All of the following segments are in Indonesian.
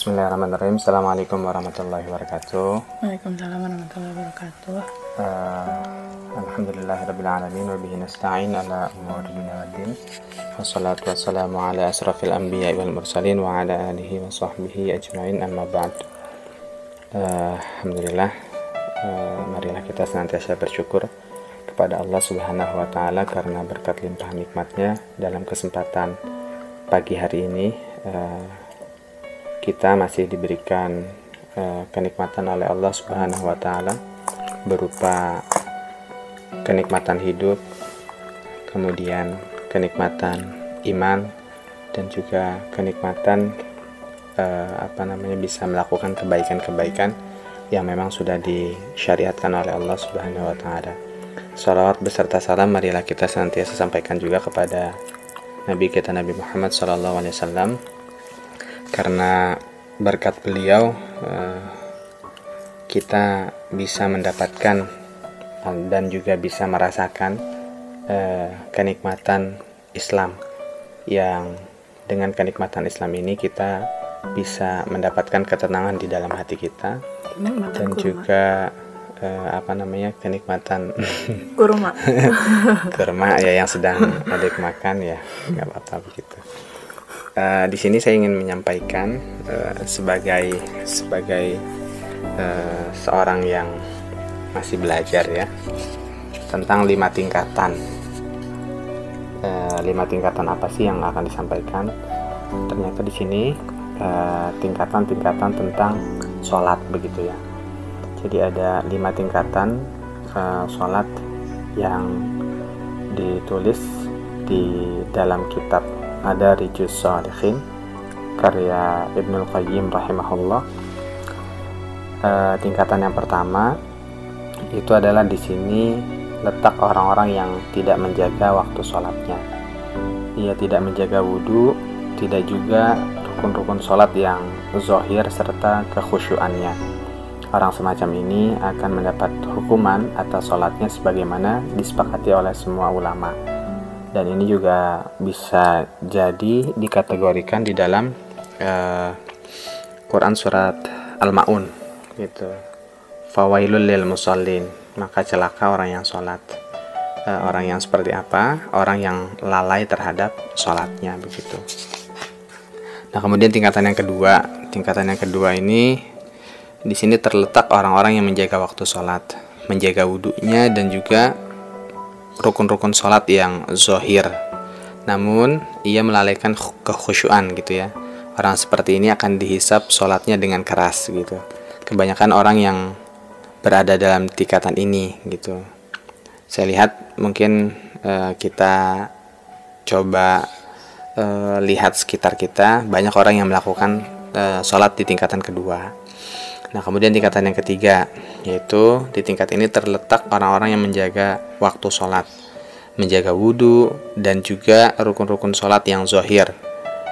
Bismillahirrahmanirrahim. Assalamualaikum warahmatullahi wabarakatuh. Waalaikumsalam warahmatullahi wabarakatuh. Uh, Alhamdulillahirrabbilalamin wa bihi nasta'in ala umuri dunia waddin. Wassalatu wassalamu ala asrafil anbiya wal mursalin wa ala alihi wa sahbihi ajma'in amma ba'd. Uh, Alhamdulillah. Uh, marilah kita senantiasa bersyukur kepada Allah Subhanahu wa taala karena berkat limpah nikmatnya dalam kesempatan pagi hari ini uh, kita masih diberikan uh, kenikmatan oleh Allah Subhanahu wa taala berupa kenikmatan hidup, kemudian kenikmatan iman dan juga kenikmatan uh, apa namanya bisa melakukan kebaikan-kebaikan yang memang sudah disyariatkan oleh Allah Subhanahu wa taala. Salawat beserta salam marilah kita senantiasa sampaikan juga kepada Nabi kita Nabi Muhammad wasallam karena berkat beliau eh, kita bisa mendapatkan dan juga bisa merasakan eh, kenikmatan Islam yang dengan kenikmatan Islam ini kita bisa mendapatkan ketenangan di dalam hati kita. Dan juga uh, apa namanya kenikmatan kurma. Kurma ya yang sedang adik makan ya nggak apa-apa begitu uh, di sini saya ingin menyampaikan uh, sebagai sebagai uh, seorang yang masih belajar ya tentang lima tingkatan. Uh, lima tingkatan apa sih yang akan disampaikan? Ternyata di sini tingkatan-tingkatan uh, tentang sholat begitu ya. Jadi ada lima tingkatan uh, sholat yang ditulis di dalam kitab ada Rijus Salihin karya Ibnul Qayyim rahimahullah uh, tingkatan yang pertama itu adalah di sini letak orang-orang yang tidak menjaga waktu sholatnya ia tidak menjaga wudhu tidak juga rukun-rukun sholat yang zohir serta kekhusyuannya. Orang semacam ini akan mendapat hukuman atas sholatnya sebagaimana disepakati oleh semua ulama. Dan ini juga bisa jadi dikategorikan di dalam uh, Quran surat Al-Ma'un gitu. Fawailul lil musallin, maka celaka orang yang sholat. Uh, orang yang seperti apa? Orang yang lalai terhadap sholatnya begitu. Nah, kemudian tingkatan yang kedua, tingkatan yang kedua ini di sini terletak orang-orang yang menjaga waktu sholat, menjaga wudhunya dan juga rukun-rukun sholat yang zohir. Namun ia melalaikan kekhusyuan gitu ya. Orang seperti ini akan dihisap sholatnya dengan keras gitu. Kebanyakan orang yang berada dalam tingkatan ini gitu. Saya lihat mungkin uh, kita coba uh, lihat sekitar kita banyak orang yang melakukan uh, sholat di tingkatan kedua. Nah kemudian tingkatan yang ketiga yaitu di tingkat ini terletak orang-orang yang menjaga waktu sholat, menjaga wudhu dan juga rukun-rukun sholat yang zohir.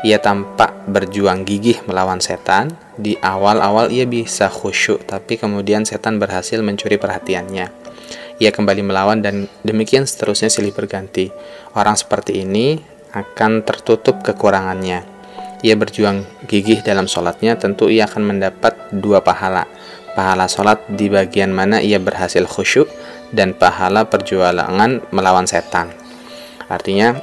Ia tampak berjuang gigih melawan setan. Di awal-awal ia bisa khusyuk, tapi kemudian setan berhasil mencuri perhatiannya. Ia kembali melawan dan demikian seterusnya silih berganti. Orang seperti ini akan tertutup kekurangannya. Ia berjuang gigih dalam sholatnya, tentu ia akan mendapat dua pahala. Pahala sholat di bagian mana ia berhasil khusyuk dan pahala perjuangan melawan setan. Artinya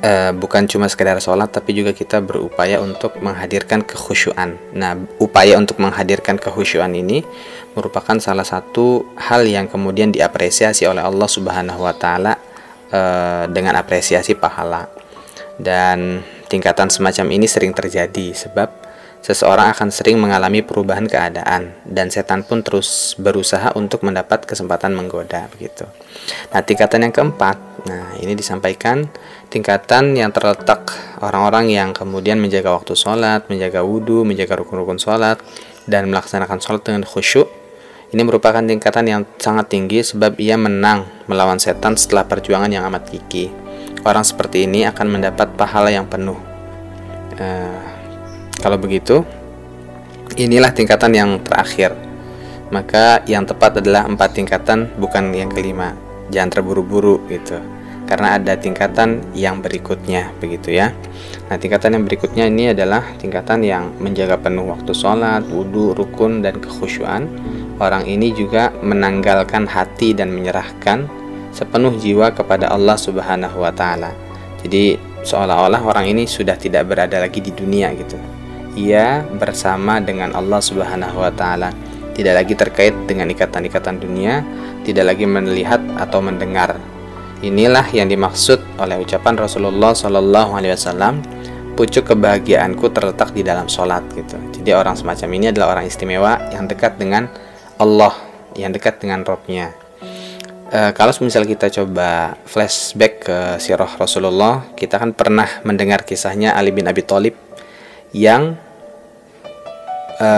e, bukan cuma sekedar sholat tapi juga kita berupaya untuk menghadirkan kekhusyuan. Nah, upaya untuk menghadirkan kekhusyuan ini merupakan salah satu hal yang kemudian diapresiasi oleh Allah Subhanahu wa taala Eh, dengan apresiasi pahala. Dan tingkatan semacam ini sering terjadi sebab seseorang akan sering mengalami perubahan keadaan dan setan pun terus berusaha untuk mendapat kesempatan menggoda begitu. Nah, tingkatan yang keempat, nah ini disampaikan tingkatan yang terletak orang-orang yang kemudian menjaga waktu sholat, menjaga wudhu, menjaga rukun-rukun sholat, dan melaksanakan sholat dengan khusyuk ini merupakan tingkatan yang sangat tinggi sebab ia menang melawan setan setelah perjuangan yang amat gigih. Orang seperti ini akan mendapat pahala yang penuh. Uh, kalau begitu, inilah tingkatan yang terakhir. Maka yang tepat adalah empat tingkatan, bukan yang kelima. Jangan terburu-buru gitu, karena ada tingkatan yang berikutnya, begitu ya. Nah, tingkatan yang berikutnya ini adalah tingkatan yang menjaga penuh waktu sholat, wudhu, rukun, dan kekhusyuan. Orang ini juga menanggalkan hati dan menyerahkan sepenuh jiwa kepada Allah Subhanahu wa Ta'ala. Jadi, seolah-olah orang ini sudah tidak berada lagi di dunia gitu. Ia bersama dengan Allah Subhanahu wa Ta'ala, tidak lagi terkait dengan ikatan-ikatan dunia, tidak lagi melihat atau mendengar. Inilah yang dimaksud oleh ucapan Rasulullah Shallallahu Alaihi Wasallam pucuk kebahagiaanku terletak di dalam sholat gitu. Jadi orang semacam ini adalah orang istimewa yang dekat dengan Allah, yang dekat dengan Robnya. E, kalau misal kita coba flashback ke sirah Rasulullah, kita kan pernah mendengar kisahnya Ali bin Abi Thalib yang e,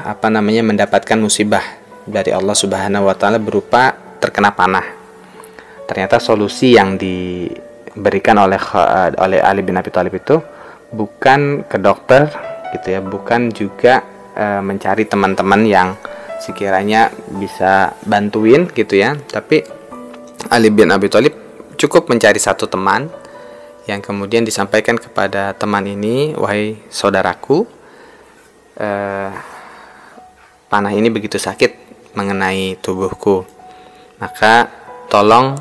apa namanya mendapatkan musibah dari Allah Subhanahu Wa Taala berupa terkena panah. Ternyata solusi yang diberikan oleh oleh Ali bin Abi Thalib itu bukan ke dokter gitu ya bukan juga e, mencari teman-teman yang sekiranya bisa bantuin gitu ya. Tapi Ali bin Abi Thalib cukup mencari satu teman yang kemudian disampaikan kepada teman ini wahai saudaraku e, panah ini begitu sakit mengenai tubuhku. Maka tolong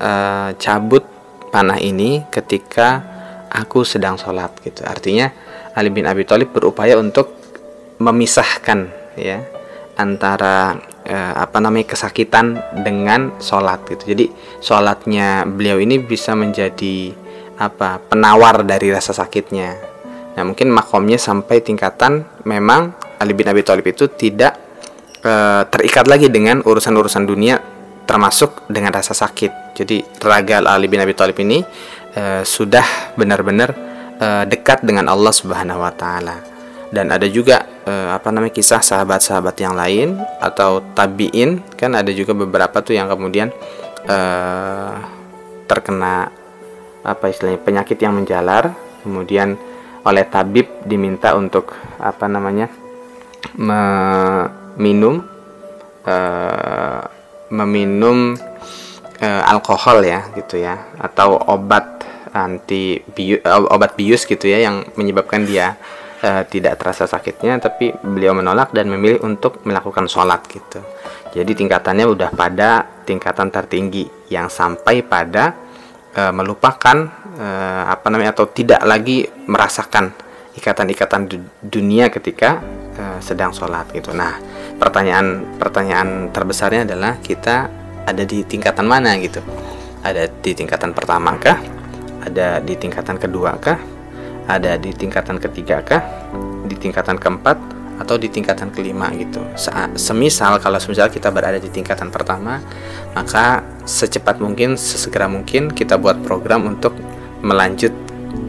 e, cabut panah ini ketika aku sedang sholat gitu. Artinya Ali bin Abi Thalib berupaya untuk memisahkan ya antara eh, apa namanya kesakitan dengan sholat gitu. Jadi sholatnya beliau ini bisa menjadi apa penawar dari rasa sakitnya. Nah mungkin makomnya sampai tingkatan memang Ali bin Abi Thalib itu tidak eh, terikat lagi dengan urusan-urusan dunia termasuk dengan rasa sakit. Jadi raga Ali bin Abi Thalib ini uh, sudah benar-benar uh, dekat dengan Allah Subhanahu wa taala. Dan ada juga uh, apa namanya kisah sahabat-sahabat yang lain atau tabiin. Kan ada juga beberapa tuh yang kemudian uh, terkena apa istilahnya penyakit yang menjalar. Kemudian oleh tabib diminta untuk apa namanya meminum uh, meminum uh, alkohol ya gitu ya. Atau obat anti eh, obat bius gitu ya yang menyebabkan dia uh, tidak terasa sakitnya tapi beliau menolak dan memilih untuk melakukan sholat gitu. Jadi tingkatannya udah pada tingkatan tertinggi yang sampai pada uh, melupakan uh, apa namanya atau tidak lagi merasakan ikatan-ikatan dunia ketika uh, sedang sholat gitu. Nah pertanyaan pertanyaan terbesarnya adalah kita ada di tingkatan mana gitu? Ada di tingkatan pertama kah? Ada di tingkatan kedua kah? Ada di tingkatan ketiga kah? Di tingkatan keempat atau di tingkatan kelima gitu. Semisal kalau semisal kita berada di tingkatan pertama, maka secepat mungkin, sesegera mungkin kita buat program untuk melanjut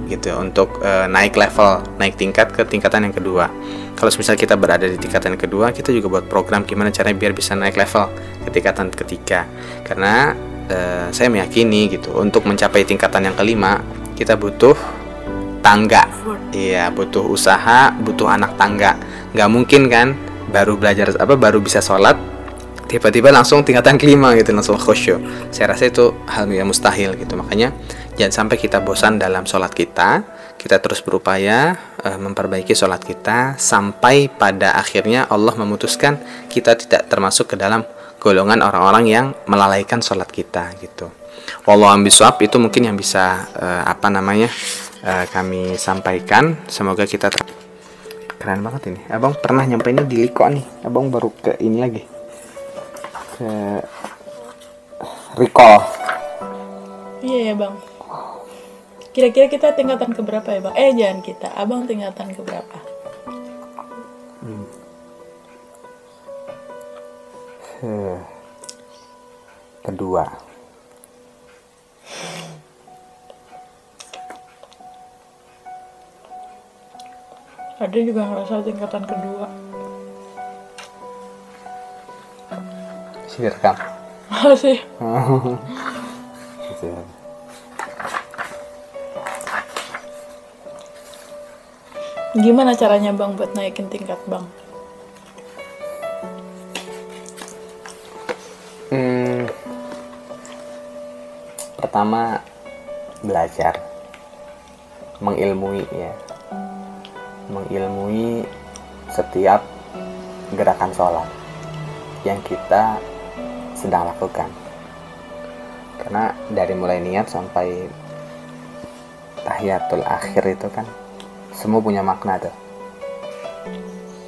gitu, untuk e, naik level, naik tingkat ke tingkatan yang kedua. Kalau semisal kita berada di tingkatan kedua, kita juga buat program gimana caranya biar bisa naik level ke tingkatan ketiga. Karena Eh, saya meyakini gitu untuk mencapai tingkatan yang kelima kita butuh tangga. Iya butuh usaha butuh anak tangga. Nggak mungkin kan baru belajar apa baru bisa sholat tiba-tiba langsung tingkatan kelima gitu langsung khusyuk. Saya rasa itu hal yang mustahil gitu. Makanya jangan sampai kita bosan dalam sholat kita kita terus berupaya uh, memperbaiki sholat kita sampai pada akhirnya Allah memutuskan kita tidak termasuk ke dalam golongan orang-orang yang melalaikan sholat kita gitu. Wallahu itu mungkin yang bisa uh, apa namanya uh, kami sampaikan. Semoga kita keren banget ini. Abang pernah nyampe ini di Liko nih. Abang baru ke ini lagi ke recall. Iya ya bang. Kira-kira kita tingkatan keberapa ya bang? Eh jangan kita. Abang tingkatan keberapa? Hmm. kedua ada juga ngerasa tingkatan kedua. Sih. Rekam masih gimana caranya bang buat naikin tingkat bang? Pertama belajar. Mengilmui ya mengilmui setiap gerakan sholat yang kita sedang lakukan. Karena dari mulai niat sampai tahiyatul akhir itu kan semua punya makna tuh.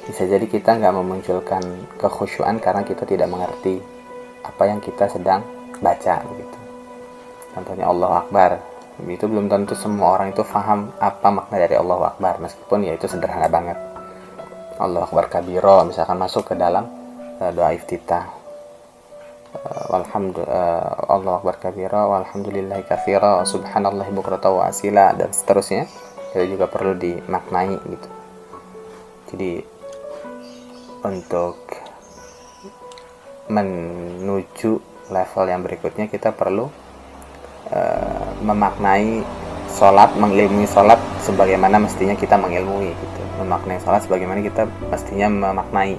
Bisa jadi kita nggak memunculkan kekhusyuan karena kita tidak mengerti apa yang kita sedang baca begitu contohnya Allah Akbar itu belum tentu semua orang itu paham apa makna dari Allah Akbar meskipun ya itu sederhana banget. Allah Akbar kabiro misalkan masuk ke dalam uh, doa iftitah. Uh, walhamdulillah uh, Allah Akbar kabiro walhamdulillahi kathira subhanallah bukrata wa asila dan seterusnya. Itu juga perlu dimaknai gitu. Jadi untuk menuju level yang berikutnya kita perlu uh, memaknai sholat, mengilmui sholat sebagaimana mestinya kita mengilmui gitu. Memaknai sholat sebagaimana kita mestinya memaknai.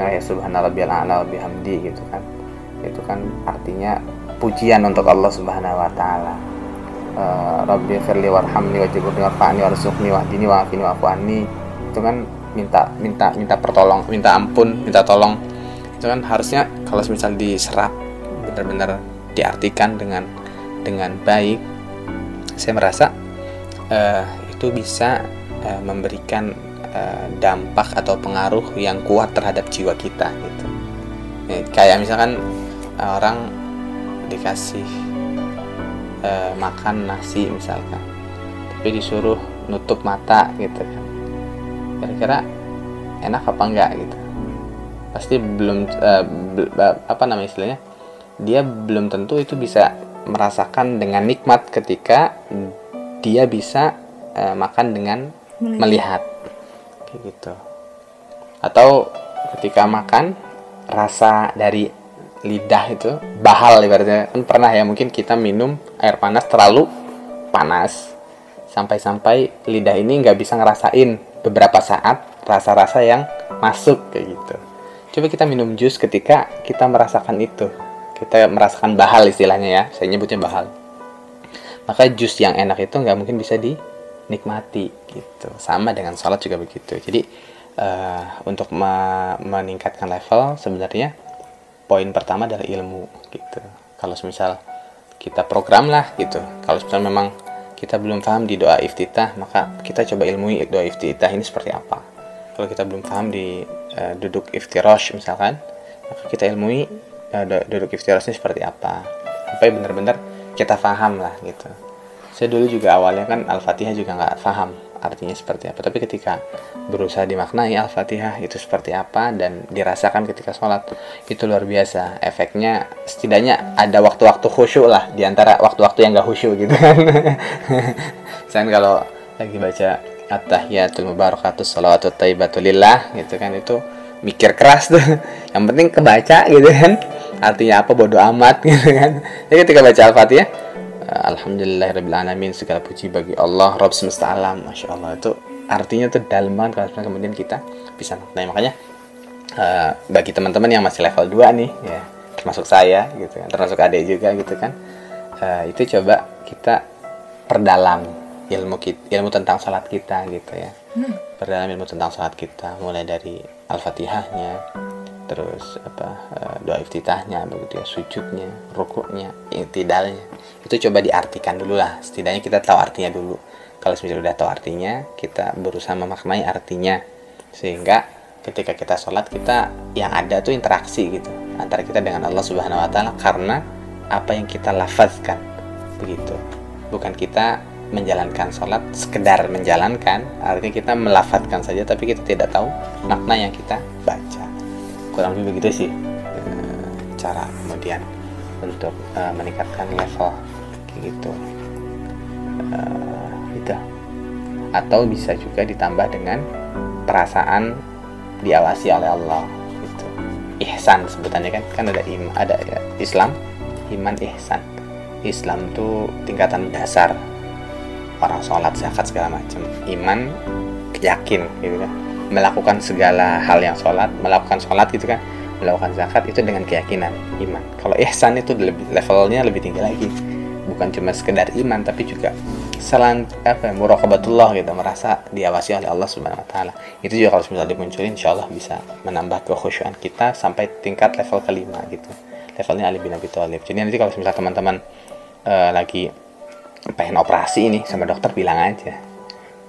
Ya subhanallah a'la bihamdi gitu kan. Itu kan artinya pujian untuk Allah Subhanahu wa taala. Uh, Rabbi firli warhamni wajiburni warfa'ni warzuqni wahdini wa'afini wa'fu. Itu kan minta minta minta pertolong minta ampun minta tolong itu kan harusnya kalau misal diserap benar-benar diartikan dengan dengan baik saya merasa uh, itu bisa uh, memberikan uh, dampak atau pengaruh yang kuat terhadap jiwa kita gitu. Ya, kayak misalkan orang dikasih uh, makan nasi misalkan tapi disuruh nutup mata gitu kan. Kira-kira enak apa enggak gitu. Pasti belum uh, apa namanya istilahnya dia belum tentu itu bisa merasakan dengan nikmat ketika dia bisa uh, makan dengan melihat. melihat kayak gitu atau ketika makan rasa dari lidah itu bahal ibaratnya kan pernah ya mungkin kita minum air panas terlalu panas sampai-sampai lidah ini nggak bisa ngerasain beberapa saat rasa-rasa yang masuk kayak gitu. Coba kita minum jus ketika kita merasakan itu. Kita merasakan bahal istilahnya ya, saya nyebutnya bahal. Maka jus yang enak itu nggak mungkin bisa dinikmati gitu. Sama dengan sholat juga begitu. Jadi uh, untuk me meningkatkan level sebenarnya poin pertama adalah ilmu gitu. Kalau misal kita program lah gitu. Kalau misal memang kita belum paham di doa iftitah, maka kita coba ilmui doa iftitah ini seperti apa. Kalau kita belum paham di uh, duduk iftirosh misalkan, maka kita ilmui duduk iftirosh ini seperti apa. Sampai benar-benar kita paham lah gitu. Saya dulu juga awalnya kan Al-Fatihah juga nggak paham artinya seperti apa. Tapi ketika berusaha dimaknai Al-Fatihah itu seperti apa dan dirasakan ketika sholat itu luar biasa. Efeknya setidaknya ada waktu-waktu khusyuk lah di antara waktu-waktu yang gak khusyuk gitu kan. Misalnya kalau lagi baca At-tahiyatul mubarakatus salawatut taibatulillah gitu kan itu mikir keras tuh. Yang penting kebaca gitu kan. Artinya apa bodoh amat gitu kan. Jadi ketika baca Al-Fatihah Alhamdulillahirrahmanirrahim segala puji bagi Allah Rabb semesta alam Masya Allah itu artinya itu dalam banget kalau kemudian kita bisa maknai makanya uh, bagi teman-teman yang masih level 2 nih ya termasuk saya gitu kan termasuk adik juga gitu kan uh, itu coba kita perdalam ilmu kita, ilmu tentang salat kita gitu ya hmm. perdalam ilmu tentang salat kita mulai dari al-fatihahnya terus apa uh, doa iftitahnya begitu ya sujudnya rukuknya intidalnya itu coba diartikan dulu lah. Setidaknya kita tahu artinya dulu. Kalau misalnya udah tahu artinya kita berusaha memaknai artinya. Sehingga ketika kita sholat kita yang ada tuh interaksi gitu antara kita dengan Allah Subhanahu Wa Taala karena apa yang kita lafazkan. Begitu. Bukan kita menjalankan sholat sekedar menjalankan artinya kita melafatkan saja tapi kita tidak tahu makna yang kita baca kurang lebih begitu sih eh, cara kemudian untuk uh, meningkatkan level kayak gitu. Uh, itu atau bisa juga ditambah dengan perasaan diawasi oleh Allah gitu. Ihsan sebutannya kan kan ada im ada ya, Islam iman ihsan. Islam tuh tingkatan dasar orang sholat zakat segala macam. Iman yakin gitu kan melakukan segala hal yang sholat melakukan sholat gitu kan melakukan zakat itu dengan keyakinan iman kalau ihsan itu lebih levelnya lebih tinggi lagi bukan cuma sekedar iman tapi juga selan apa ya, muraqabatullah gitu merasa diawasi oleh Allah Subhanahu wa taala. Itu juga kalau misalnya dimunculin insyaallah bisa menambah kekhusyuan kita sampai tingkat level kelima gitu. Levelnya Ali bin Abi Thalib. Jadi nanti kalau misalnya teman-teman eh, lagi pengen operasi ini sama dokter bilang aja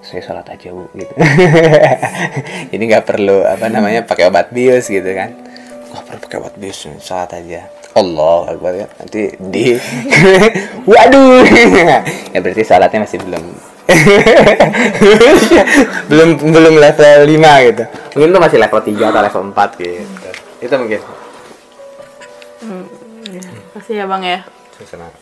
saya sholat aja bu gitu. Jadi nggak perlu apa namanya pakai obat bius gitu kan. Nggak perlu pakai obat bius sholat aja. Allah akbar ya. Nanti di waduh. Ya berarti sholatnya masih belum. Belum belum level 5 gitu. Mungkin tuh masih level 3 atau level 4 gitu. Itu mungkin. Kasih ya bang ya. Sama.